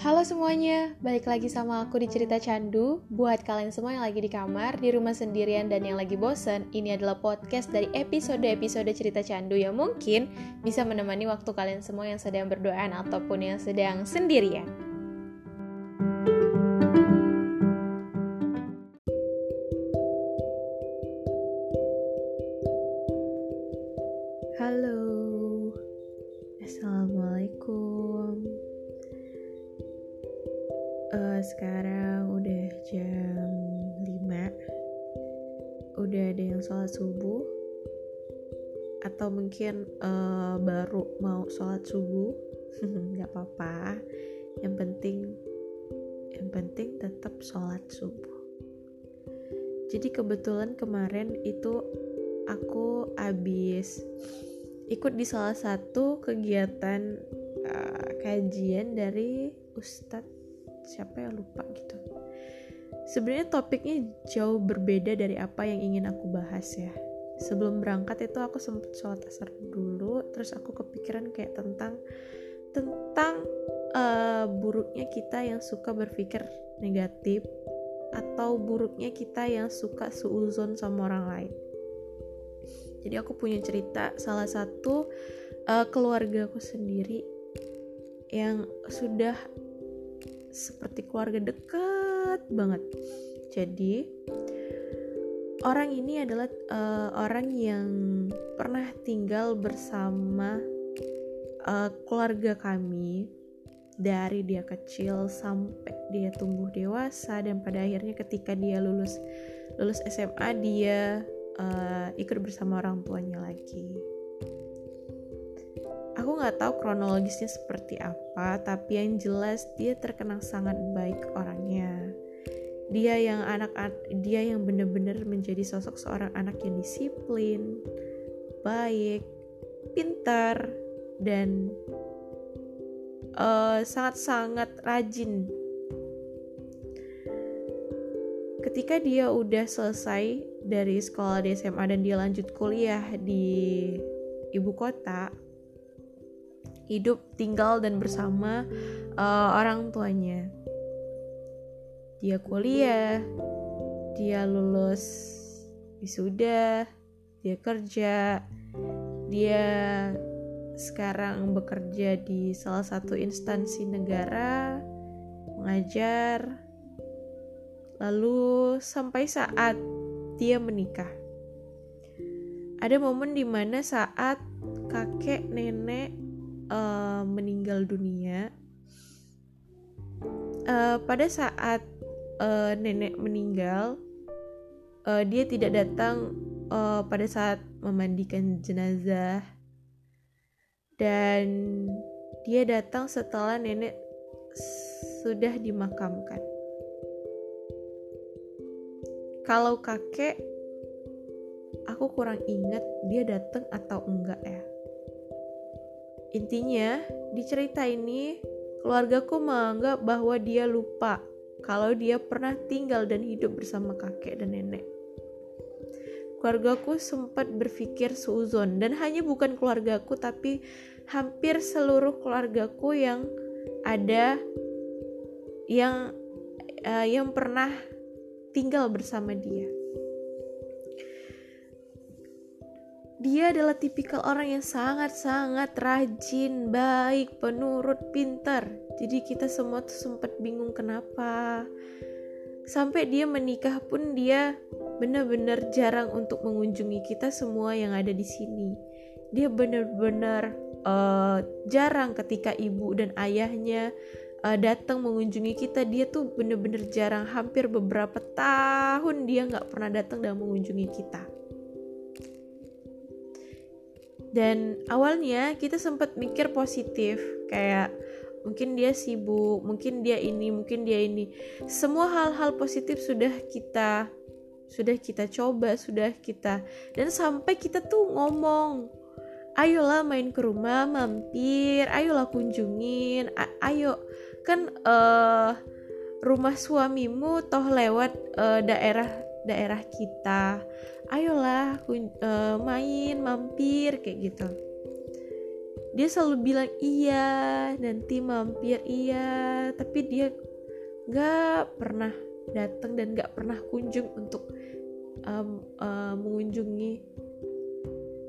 Halo semuanya, balik lagi sama aku di Cerita Candu. Buat kalian semua yang lagi di kamar, di rumah sendirian, dan yang lagi bosen, ini adalah podcast dari episode-episode Cerita Candu yang mungkin bisa menemani waktu kalian semua yang sedang berdoaan ataupun yang sedang sendirian. Mau sholat subuh Gak apa-apa. Yang penting Yang penting tetap sholat subuh. Jadi kebetulan kemarin itu Aku habis ikut di salah satu kegiatan uh, kajian dari Ustadz siapa ya? Lupa gitu. Sebenarnya topiknya jauh berbeda dari apa yang ingin aku bahas ya sebelum berangkat itu aku sempet sholat asar dulu terus aku kepikiran kayak tentang tentang uh, buruknya kita yang suka berpikir negatif atau buruknya kita yang suka suuzon sama orang lain jadi aku punya cerita salah satu uh, keluarga aku sendiri yang sudah seperti keluarga dekat banget. Jadi orang ini adalah uh, orang yang pernah tinggal bersama uh, keluarga kami dari dia kecil sampai dia tumbuh dewasa dan pada akhirnya ketika dia lulus lulus SMA dia uh, ikut bersama orang tuanya lagi. Aku nggak tahu kronologisnya seperti apa tapi yang jelas dia terkenang sangat baik orangnya dia yang anak dia yang benar-benar menjadi sosok seorang anak yang disiplin baik pintar dan uh, sangat-sangat rajin ketika dia udah selesai dari sekolah di SMA dan dia lanjut kuliah di ibu kota hidup tinggal dan bersama uh, orang tuanya. Dia kuliah, dia lulus wisuda, dia kerja, dia sekarang bekerja di salah satu instansi negara, mengajar, lalu sampai saat dia menikah. Ada momen di mana saat kakek nenek uh, meninggal dunia uh, pada saat uh, nenek meninggal uh, dia tidak datang uh, pada saat memandikan jenazah. Dan dia datang setelah nenek sudah dimakamkan. Kalau kakek aku kurang ingat dia datang atau enggak ya. Intinya, di cerita ini, keluargaku menganggap bahwa dia lupa kalau dia pernah tinggal dan hidup bersama kakek dan nenek. Keluargaku sempat berpikir seuzon dan hanya bukan keluargaku tapi hampir seluruh keluargaku yang ada yang uh, yang pernah tinggal bersama dia. Dia adalah tipikal orang yang sangat-sangat rajin, baik, penurut, pintar. Jadi kita semua tuh sempat bingung kenapa. Sampai dia menikah pun dia benar-benar jarang untuk mengunjungi kita semua yang ada di sini. Dia benar-benar uh, jarang ketika ibu dan ayahnya uh, datang mengunjungi kita. Dia tuh benar-benar jarang, hampir beberapa tahun dia nggak pernah datang dan mengunjungi kita dan awalnya kita sempat mikir positif kayak mungkin dia sibuk mungkin dia ini mungkin dia ini. Semua hal-hal positif sudah kita sudah kita coba sudah kita dan sampai kita tuh ngomong ayolah main ke rumah mampir ayolah kunjungin ayo. Kan uh, rumah suamimu toh lewat uh, daerah daerah kita ayolah uh, main mampir kayak gitu dia selalu bilang iya nanti mampir iya tapi dia nggak pernah datang dan nggak pernah kunjung untuk um, uh, mengunjungi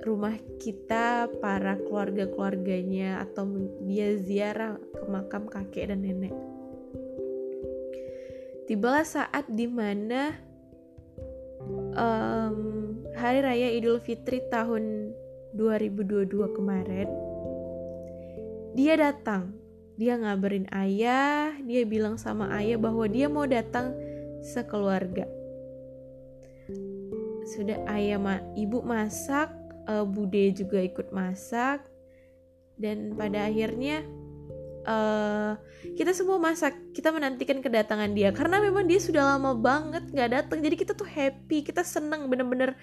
rumah kita para keluarga-keluarganya atau dia ziarah ke makam kakek dan nenek. Tibalah saat di mana um, hari raya Idul Fitri tahun 2022 kemarin dia datang. Dia ngabarin ayah dia bilang sama ayah bahwa dia mau datang sekeluarga. Sudah ayah ma ibu masak uh, bude juga ikut masak. Dan pada akhirnya uh, kita semua masak kita menantikan kedatangan dia. Karena memang dia sudah lama banget nggak datang. Jadi kita tuh happy kita seneng bener-bener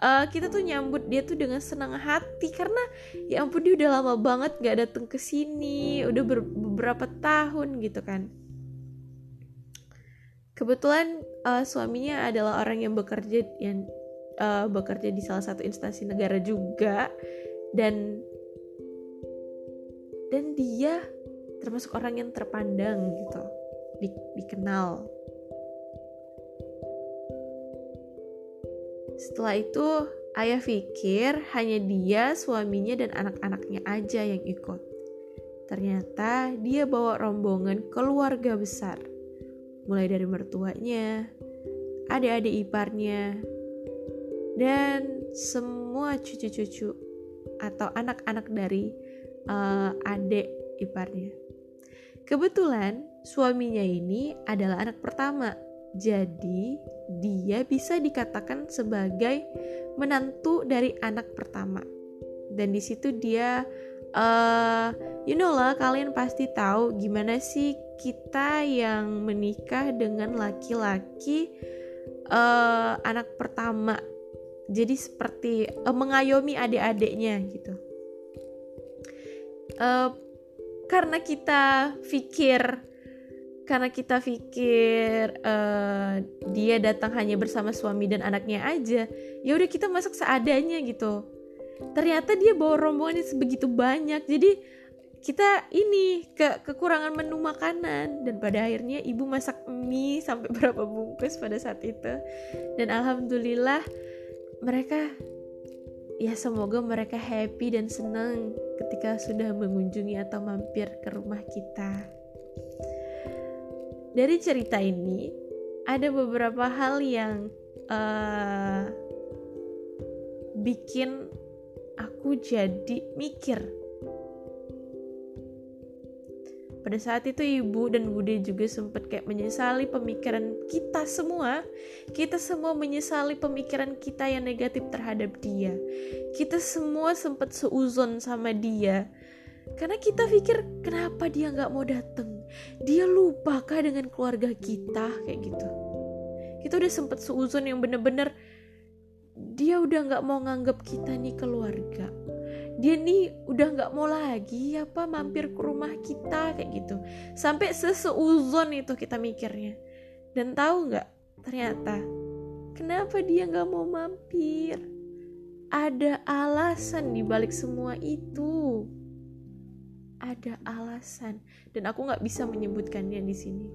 uh, kita tuh nyambut dia tuh dengan senang hati. Karena ya ampun dia udah lama banget gak datang ke sini udah ber beberapa tahun gitu kan. Kebetulan uh, suaminya adalah orang yang bekerja yang uh, bekerja di salah satu instansi negara juga. Dan dan dia termasuk orang yang terpandang gitu di, dikenal Setelah itu, ayah pikir hanya dia, suaminya, dan anak-anaknya aja yang ikut. Ternyata dia bawa rombongan keluarga besar, mulai dari mertuanya, adik-adik iparnya, dan semua cucu-cucu atau anak-anak dari uh, adik iparnya. Kebetulan suaminya ini adalah anak pertama jadi, dia bisa dikatakan sebagai menantu dari anak pertama. Dan di situ dia uh, you know lah kalian pasti tahu gimana sih kita yang menikah dengan laki-laki uh, anak pertama. Jadi seperti uh, mengayomi adik-adiknya gitu. Uh, karena kita pikir karena kita pikir uh, dia datang hanya bersama suami dan anaknya aja ya udah kita masak seadanya gitu. Ternyata dia bawa rombongannya sebegitu banyak jadi kita ini ke kekurangan menu makanan. Dan pada akhirnya ibu masak mie sampai berapa bungkus pada saat itu. Dan alhamdulillah mereka ya semoga mereka happy dan senang ketika sudah mengunjungi atau mampir ke rumah kita dari cerita ini ada beberapa hal yang uh, bikin aku jadi mikir. Pada saat itu ibu dan bude juga sempat kayak menyesali pemikiran kita semua. Kita semua menyesali pemikiran kita yang negatif terhadap dia. Kita semua sempat seuzon sama dia. Karena kita pikir kenapa dia nggak mau datang dia lupakah dengan keluarga kita kayak gitu kita udah sempet seuzon yang bener-bener dia udah nggak mau nganggap kita nih keluarga dia nih udah nggak mau lagi apa mampir ke rumah kita kayak gitu. Sampai seseuzon itu kita mikirnya. Dan tahu nggak ternyata kenapa dia nggak mau mampir? Ada alasan di balik semua itu. Ada alasan. Dan aku nggak bisa menyebutkannya di sini.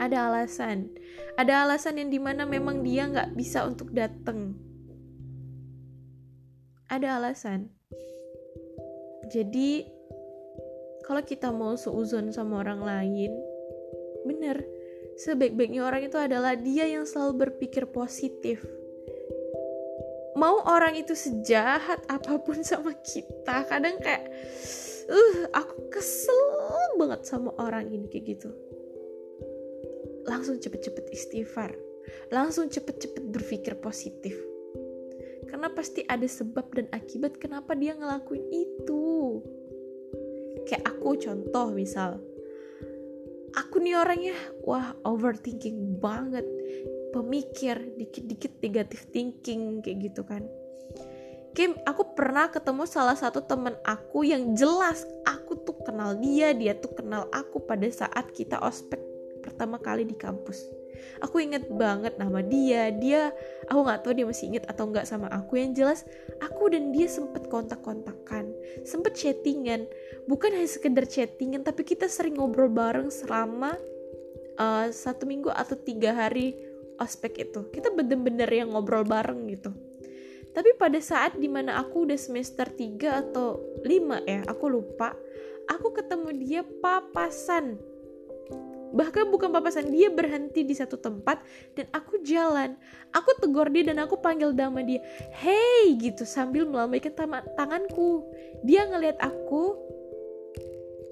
Ada alasan. Ada alasan yang di mana memang dia nggak bisa untuk datang ada alasan. Jadi kalau kita mau seuzon sama orang lain bener sebaik-baiknya orang itu adalah dia yang selalu berpikir positif. Mau orang itu sejahat apa pun sama kita kadang kayak uh aku kesel banget sama orang ini kayak gitu. Langsung cepet-cepet istighfar. Langsung cepet-cepet berpikir positif karena pasti ada sebab dan akibat kenapa dia ngelakuin itu. Kayak aku contoh misal aku nih orangnya wah overthinking banget. Pemikir dikit-dikit negatif thinking kayak gitu kan. Kim, aku pernah ketemu salah satu temen aku yang jelas aku tuh kenal dia, dia tuh kenal aku pada saat kita ospek pertama kali di kampus. Aku inget banget nama dia. Dia aku nggak tahu dia masih inget atau nggak sama aku. Yang jelas aku dan dia sempet kontak-kontakan sempet chattingan. Bukan hanya sekedar chattingan tapi kita sering ngobrol bareng selama uh, satu minggu atau tiga hari ospek itu. Kita bener-bener yang ngobrol bareng gitu. Tapi pada saat di mana aku udah semester 3 atau 5 ya aku lupa aku ketemu dia papasan bahkan bukan papasan dia berhenti di satu tempat dan aku jalan. Aku tegur dia dan aku panggil nama dia. Hey gitu sambil melambaikan tanganku. Dia ngelihat aku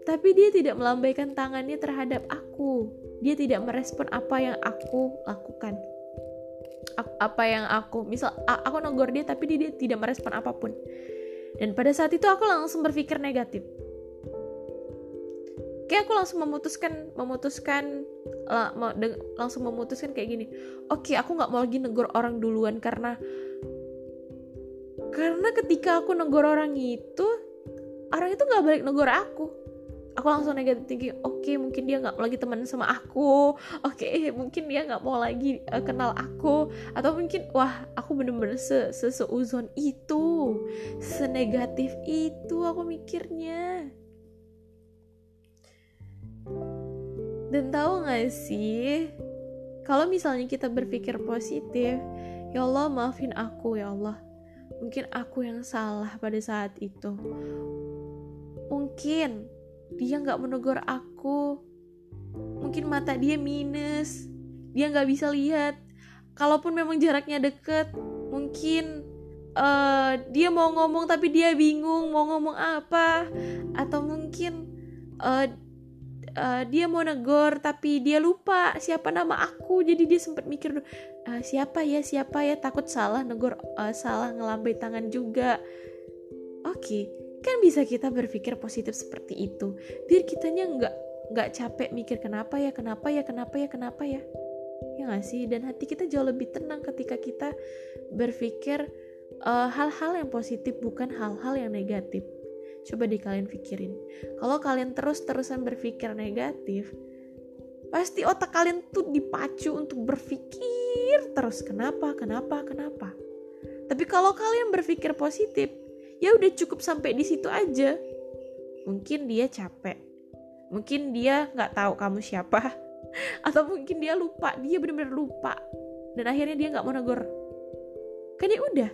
tapi dia tidak melambaikan tangannya terhadap aku. Dia tidak merespon apa yang aku lakukan. Apa yang aku misal aku negor dia tapi dia tidak merespon apa pun. Dan pada saat itu aku langsung berpikir negatif kayak aku langsung memutuskan memutuskan de, langsung memutuskan kayak gini oke okay, aku nggak mau lagi negor orang duluan karena karena ketika aku negor orang itu orang itu nggak balik negor aku. Aku langsung negatif thinking oke okay, mungkin dia nggak lagi teman sama aku. Oke okay, mungkin dia nggak mau lagi uh, kenal aku. Atau mungkin wah aku bener-bener se seuzon itu senegatif itu aku mikirnya Dan tahu gak sih, kalau misalnya kita berpikir positif, ya Allah maafin aku ya Allah. Mungkin aku yang salah pada saat itu. Mungkin dia nggak menegur aku. Mungkin mata dia minus, dia nggak bisa lihat. Kalaupun memang jaraknya deket, mungkin uh, dia mau ngomong tapi dia bingung mau ngomong apa, atau mungkin uh, uh, dia mau negor tapi dia lupa siapa nama aku. Jadi dia sempat mikir uh, siapa ya siapa ya? Takut salah negor uh, salah ngelambai tangan juga. Oke okay. kan bisa kita berpikir positif seperti itu. Biar kitanya nggak nggak capek mikir kenapa ya kenapa ya kenapa ya kenapa ya? Ya nggak sih? Dan hati kita jauh lebih tenang ketika kita berpikir hal-hal uh, yang positif bukan hal-hal yang negatif Coba di kalian pikirin. Kalau kalian terus-terusan berpikir negatif, pasti otak kalian tuh dipacu untuk berpikir terus kenapa, kenapa, kenapa. Tapi kalau kalian berpikir positif, ya udah cukup sampai di situ aja. Mungkin dia capek, mungkin dia nggak tahu kamu siapa, atau mungkin dia lupa, dia benar-benar lupa, dan akhirnya dia nggak mau negor. Kan ya udah,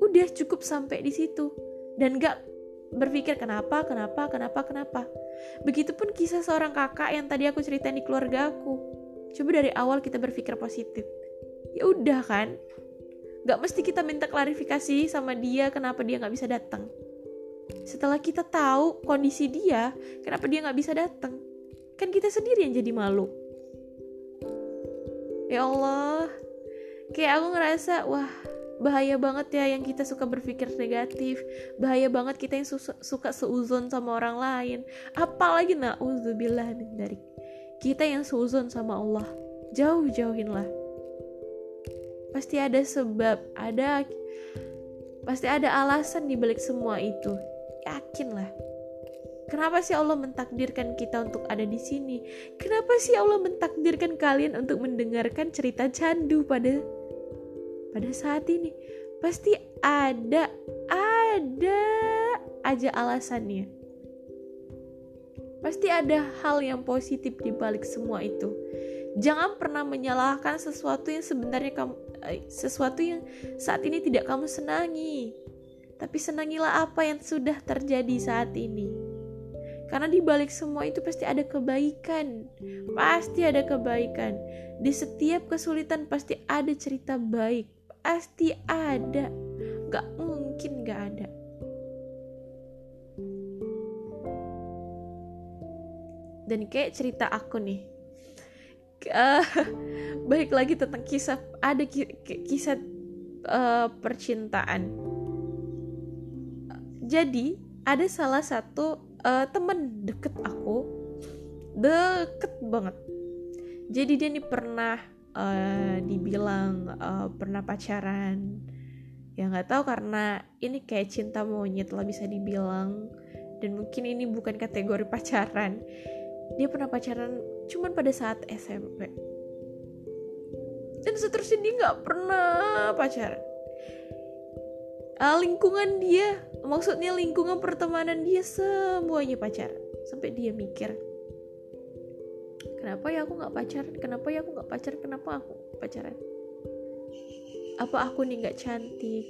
udah cukup sampai di situ, dan nggak berpikir kenapa, kenapa, kenapa, kenapa. Begitupun kisah seorang kakak yang tadi aku ceritain di keluarga aku. Coba dari awal kita berpikir positif. Ya udah kan, gak mesti kita minta klarifikasi sama dia kenapa dia gak bisa datang. Setelah kita tahu kondisi dia, kenapa dia gak bisa datang, kan kita sendiri yang jadi malu. Ya Allah, kayak aku ngerasa, wah bahaya banget ya yang kita suka berpikir negatif. Bahaya banget kita yang su suka seuzon sama orang lain. Apalagi na'udzubillah dari kita yang seuzon sama Allah. Jauh-jauhinlah pasti ada sebab ada pasti ada alasan di balik semua itu. Yakinlah Kenapa sih Allah mentakdirkan kita untuk ada di sini? Kenapa sih Allah mentakdirkan kalian untuk mendengarkan cerita candu pada pada saat ini pasti ada ada aja alasannya pasti ada hal yang positif di balik semua itu jangan pernah menyalahkan sesuatu yang sebenarnya kamu eh, sesuatu yang saat ini tidak kamu senangi tapi senangilah apa yang sudah terjadi saat ini karena di balik semua itu pasti ada kebaikan. Pasti ada kebaikan. Di setiap kesulitan pasti ada cerita baik. Pasti ada. Gak mungkin gak ada. Dan kayak cerita aku nih. Uh, baik lagi tentang kisah ada kisah uh, percintaan. Jadi ada salah satu uh, temen deket aku deket banget jadi dia nih pernah uh, dibilang uh, pernah pacaran. Ya nggak tahu karena ini kayak cinta monyet lah bisa dibilang. Dan mungkin ini bukan kategori pacaran. Dia pernah pacaran cuman pada saat SMP dan seterusnya dia nggak pernah pacaran. Uh, lingkungan dia maksudnya lingkungan pertemanan dia semuanya pacaran. Sampai dia mikir kenapa ya aku nggak pacaran kenapa ya aku nggak pacaran kenapa aku pacaran? Apa aku nih nggak cantik?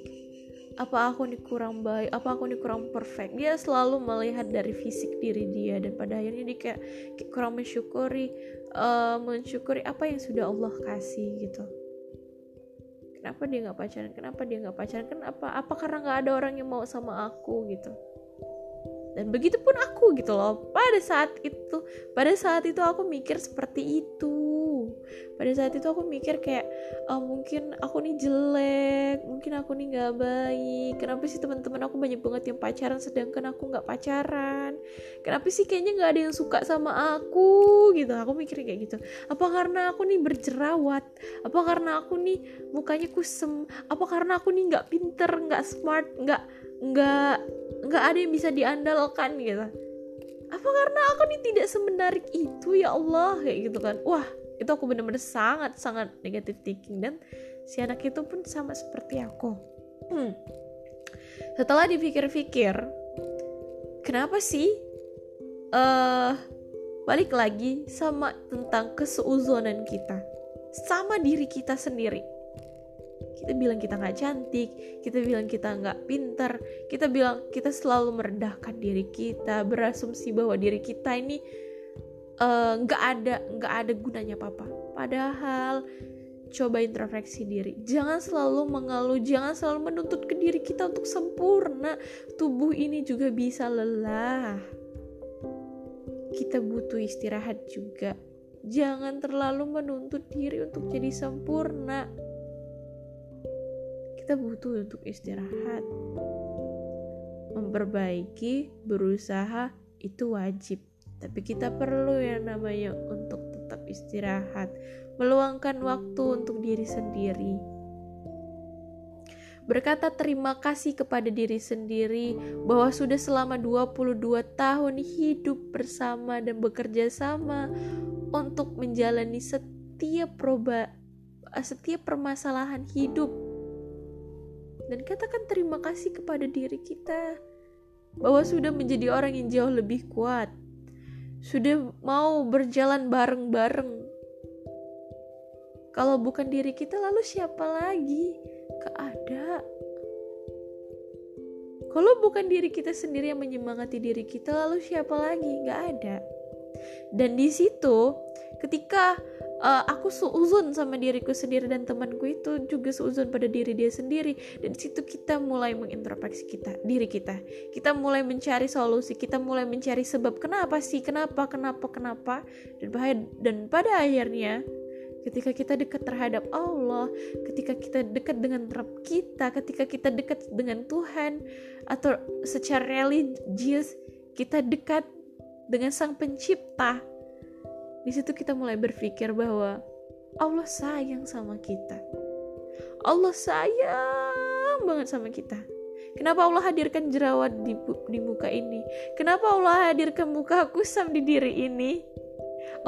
Apa aku nih kurang baik? Apa aku nih kurang perfect? Dia selalu melihat dari fisik diri dia dan pada akhirnya dia kayak, kayak kurang mensyukuri uh, mensyukuri apa yang sudah Allah kasih gitu. Kenapa dia nggak pacaran? Kenapa dia nggak pacaran? Kenapa? Apa karena nggak ada orang yang mau sama aku gitu dan begitu pun aku gitu loh. Pada saat itu pada saat itu aku mikir seperti itu. Pada saat itu aku mikir kayak oh, mungkin aku nih jelek mungkin aku nih nggak baik. Kenapa sih teman-teman aku banyak banget yang pacaran sedangkan aku nggak pacaran? Kenapa sih kayaknya nggak ada yang suka sama aku? Gitu aku mikir kayak gitu. Apa karena aku nih berjerawat? Apa karena aku nih mukanya kusem? Apa karena aku nih nggak pinter nggak smart nggak nggak nggak ada yang bisa diandalkan gitu. Apa karena aku nih tidak semenarik itu ya Allah kayak gitu kan. Wah itu aku bener-bener sangat sangat negatif thinking. Dan si anak itu pun sama seperti aku. Hmm. setelah dipikir-pikir kenapa sih uh, balik lagi sama tentang keseuzonan kita? Sama diri kita sendiri kita bilang kita nggak cantik kita bilang kita nggak pintar kita bilang kita selalu merendahkan diri kita berasumsi bahwa diri kita ini Eh, nggak uh, ada nggak ada gunanya apa-apa. Padahal coba introspeksi diri. Jangan selalu mengeluh jangan selalu menuntut ke diri kita untuk sempurna. Tubuh ini juga bisa lelah. Kita butuh istirahat juga. Jangan terlalu menuntut diri untuk jadi sempurna kita butuh untuk istirahat memperbaiki berusaha itu wajib tapi kita perlu yang namanya untuk tetap istirahat, meluangkan waktu untuk diri sendiri. Berkata terima kasih kepada diri sendiri bahwa sudah selama 22 tahun hidup bersama dan bekerja sama untuk menjalani setiap proba setiap permasalahan hidup. Dan katakan terima kasih kepada diri kita bahwa sudah menjadi orang yang jauh lebih kuat, sudah mau berjalan bareng-bareng. Kalau bukan diri kita, lalu siapa lagi? Gak ada. Kalau bukan diri kita sendiri yang menyemangati diri kita, lalu siapa lagi? Gak ada. Dan di situ, ketika uh, aku seuzon sama diriku sendiri dan temanku itu juga seuzon pada diri dia sendiri. Dan situ kita mulai mengintrospeksi kita diri kita. Kita mulai mencari solusi kita mulai mencari sebab kenapa sih kenapa kenapa kenapa. Dan bahaya dan pada akhirnya ketika kita dekat terhadap Allah, ketika kita dekat dengan Rabb kita, ketika kita dekat dengan Tuhan atau secara religius kita dekat dengan Sang Pencipta, di situ kita mulai berpikir bahwa Allah sayang sama kita. Allah sayang banget sama kita. Kenapa Allah hadirkan jerawat di, di muka ini? Kenapa Allah hadirkan muka kusam di diri ini?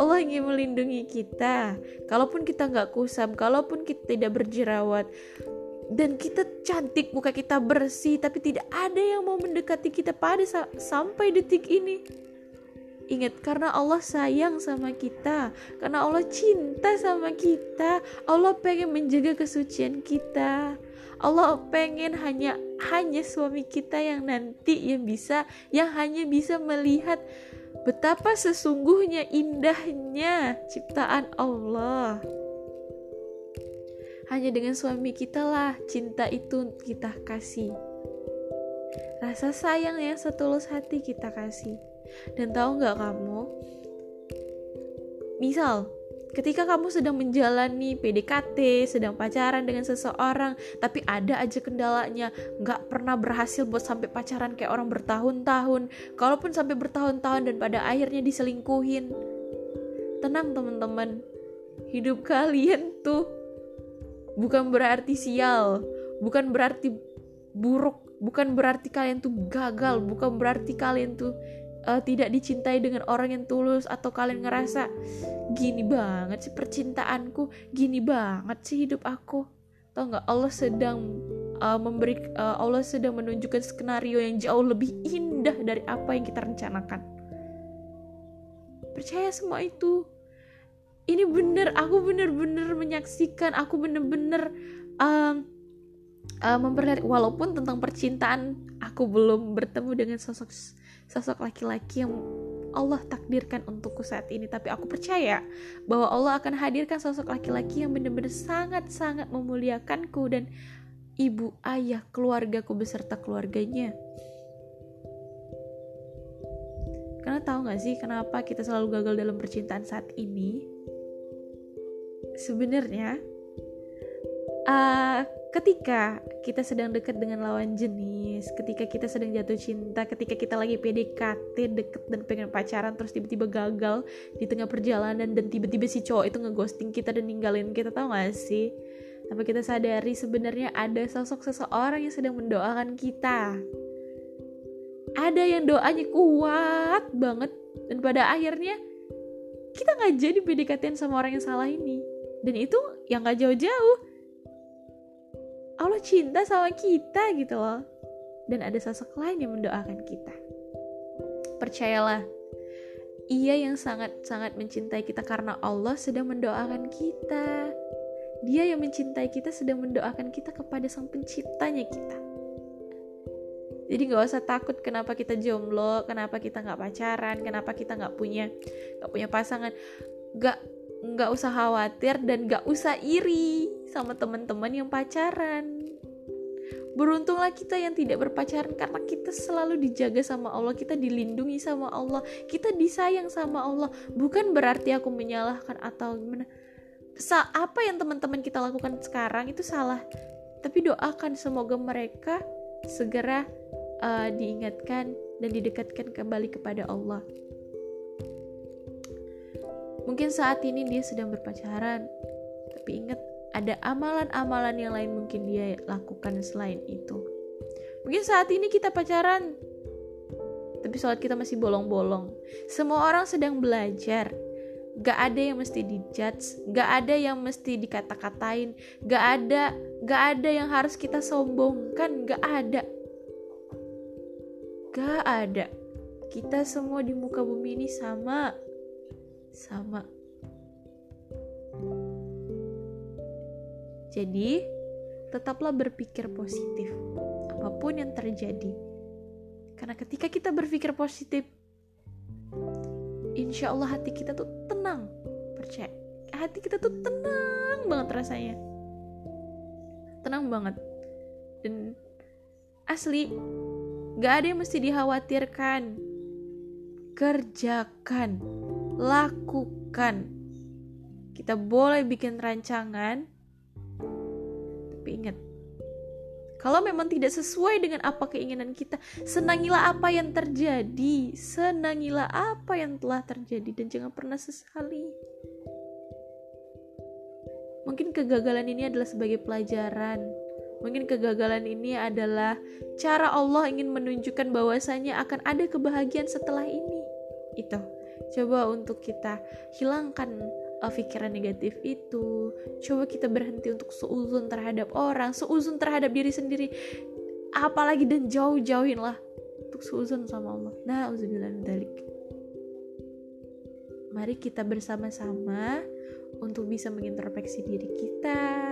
Allah ingin melindungi kita. Kalaupun kita nggak kusam, kalaupun kita tidak berjerawat, dan kita cantik, muka kita bersih, tapi tidak ada yang mau mendekati kita pada sampai detik ini. Ingat karena Allah sayang sama kita, karena Allah cinta sama kita, Allah pengen menjaga kesucian kita. Allah pengen hanya hanya suami kita yang nanti yang bisa yang hanya bisa melihat betapa sesungguhnya indahnya ciptaan Allah. Hanya dengan suami kita lah cinta itu kita kasih. Rasa sayang yang setulus hati kita kasih dan tahu nggak kamu? Misal, ketika kamu sedang menjalani PDKT, sedang pacaran dengan seseorang, tapi ada aja kendalanya, nggak pernah berhasil buat sampai pacaran kayak orang bertahun-tahun. Kalaupun sampai bertahun-tahun dan pada akhirnya diselingkuhin, tenang teman-teman, hidup kalian tuh bukan berarti sial, bukan berarti buruk, bukan berarti kalian tuh gagal, bukan berarti kalian tuh uh, tidak dicintai dengan orang yang tulus atau kalian ngerasa gini banget sih percintaanku gini banget sih hidup aku. Tau nggak? Allah sedang uh, memberi uh, Allah sedang menunjukkan skenario yang jauh lebih indah dari apa yang kita rencanakan. Percaya semua itu. Ini bener aku bener-bener menyaksikan aku bener-bener um, uh, memperlihat walaupun tentang percintaan aku belum bertemu dengan sosok sosok laki-laki yang Allah takdirkan untukku saat ini tapi aku percaya bahwa Allah akan hadirkan sosok laki-laki yang benar-benar sangat-sangat memuliakanku dan ibu, ayah, keluargaku beserta keluarganya. Karena tahu gak sih kenapa kita selalu gagal dalam percintaan saat ini? Sebenarnya uh, ketika kita sedang dekat dengan lawan jenis, ketika kita sedang jatuh cinta, ketika kita lagi PDKT deket dan pengen pacaran terus tiba-tiba gagal di tengah perjalanan dan tiba-tiba si cowok itu ngeghosting kita dan ninggalin kita tahu gak sih? Tapi kita sadari sebenarnya ada sosok seseorang yang sedang mendoakan kita. Ada yang doanya kuat banget dan pada akhirnya kita nggak jadi PDKT sama orang yang salah ini. Dan itu yang gak jauh-jauh Allah cinta sama kita gitu loh. Dan ada sosok lain yang mendoakan kita. Percayalah ia yang sangat-sangat mencintai kita karena Allah sedang mendoakan kita. Dia yang mencintai kita sedang mendoakan kita kepada sang penciptanya kita. Jadi nggak usah takut kenapa kita jomblo kenapa kita nggak pacaran kenapa kita nggak punya nggak punya pasangan. Nggak nggak usah khawatir dan nggak usah iri sama teman-teman yang pacaran. Beruntunglah kita yang tidak berpacaran karena kita selalu dijaga sama Allah, kita dilindungi sama Allah, kita disayang sama Allah. Bukan berarti aku menyalahkan atau gimana. Sa apa yang teman-teman kita lakukan sekarang itu salah. Tapi doakan semoga mereka segera uh, diingatkan dan didekatkan kembali kepada Allah. Mungkin saat ini dia sedang berpacaran, tapi ingat ada amalan-amalan yang lain mungkin dia lakukan selain itu. Mungkin saat ini kita pacaran, tapi sholat kita masih bolong-bolong. Semua orang sedang belajar. Gak ada yang mesti dijudge, gak ada yang mesti dikata-katain, gak ada, gak ada yang harus kita sombongkan, gak ada. Gak ada. Kita semua di muka bumi ini sama. Sama Jadi, tetaplah berpikir positif, apa pun yang terjadi. Karena ketika kita berpikir positif, insya Allah hati kita tuh tenang, percaya. Hati kita tuh tenang banget rasanya. Tenang banget. Dan asli, gak ada yang mesti dikhawatirkan. Kerjakan, lakukan. Kita boleh bikin rancangan, tapi ingat, kalau memang tidak sesuai dengan apa keinginan kita, senangilah apa yang terjadi, senangilah apa yang telah terjadi, dan jangan pernah sesali. Mungkin kegagalan ini adalah sebagai pelajaran. Mungkin kegagalan ini adalah cara Allah ingin menunjukkan bahwasanya akan ada kebahagiaan setelah ini. Itu. Coba untuk kita hilangkan uh, pikiran negatif itu. Coba kita berhenti untuk seuzun terhadap orang seuzun terhadap diri sendiri. Apalagi dan jauh-jauhin lah untuk seuzun sama Allah. Nah dalik. Mari kita bersama-sama untuk bisa mengintrospeksi diri kita,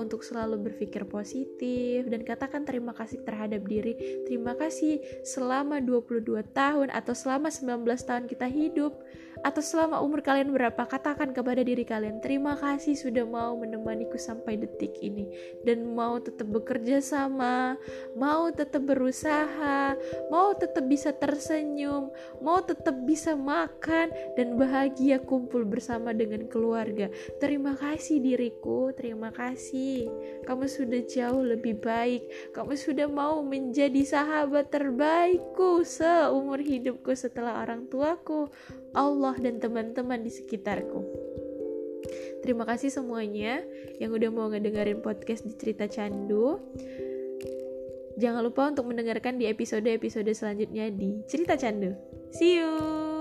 untuk selalu berpikir positif dan katakan terima kasih terhadap diri. Terima kasih selama 22 tahun atau selama 19 tahun kita hidup atau selama umur kalian berapa katakan kepada diri kalian terima kasih sudah mau menemaniku sampai detik ini dan mau tetap bekerja sama mau tetap berusaha mau tetap bisa tersenyum mau tetap bisa makan dan bahagia kumpul bersama dengan keluarga terima kasih diriku terima kasih kamu sudah jauh lebih baik kamu sudah mau menjadi sahabat terbaikku seumur hidupku setelah orang tuaku Allah dan teman-teman di sekitarku. Terima kasih semuanya yang udah mau ngedengerin podcast di Cerita Candu. Jangan lupa untuk mendengarkan di episode-episode selanjutnya di Cerita Candu. see you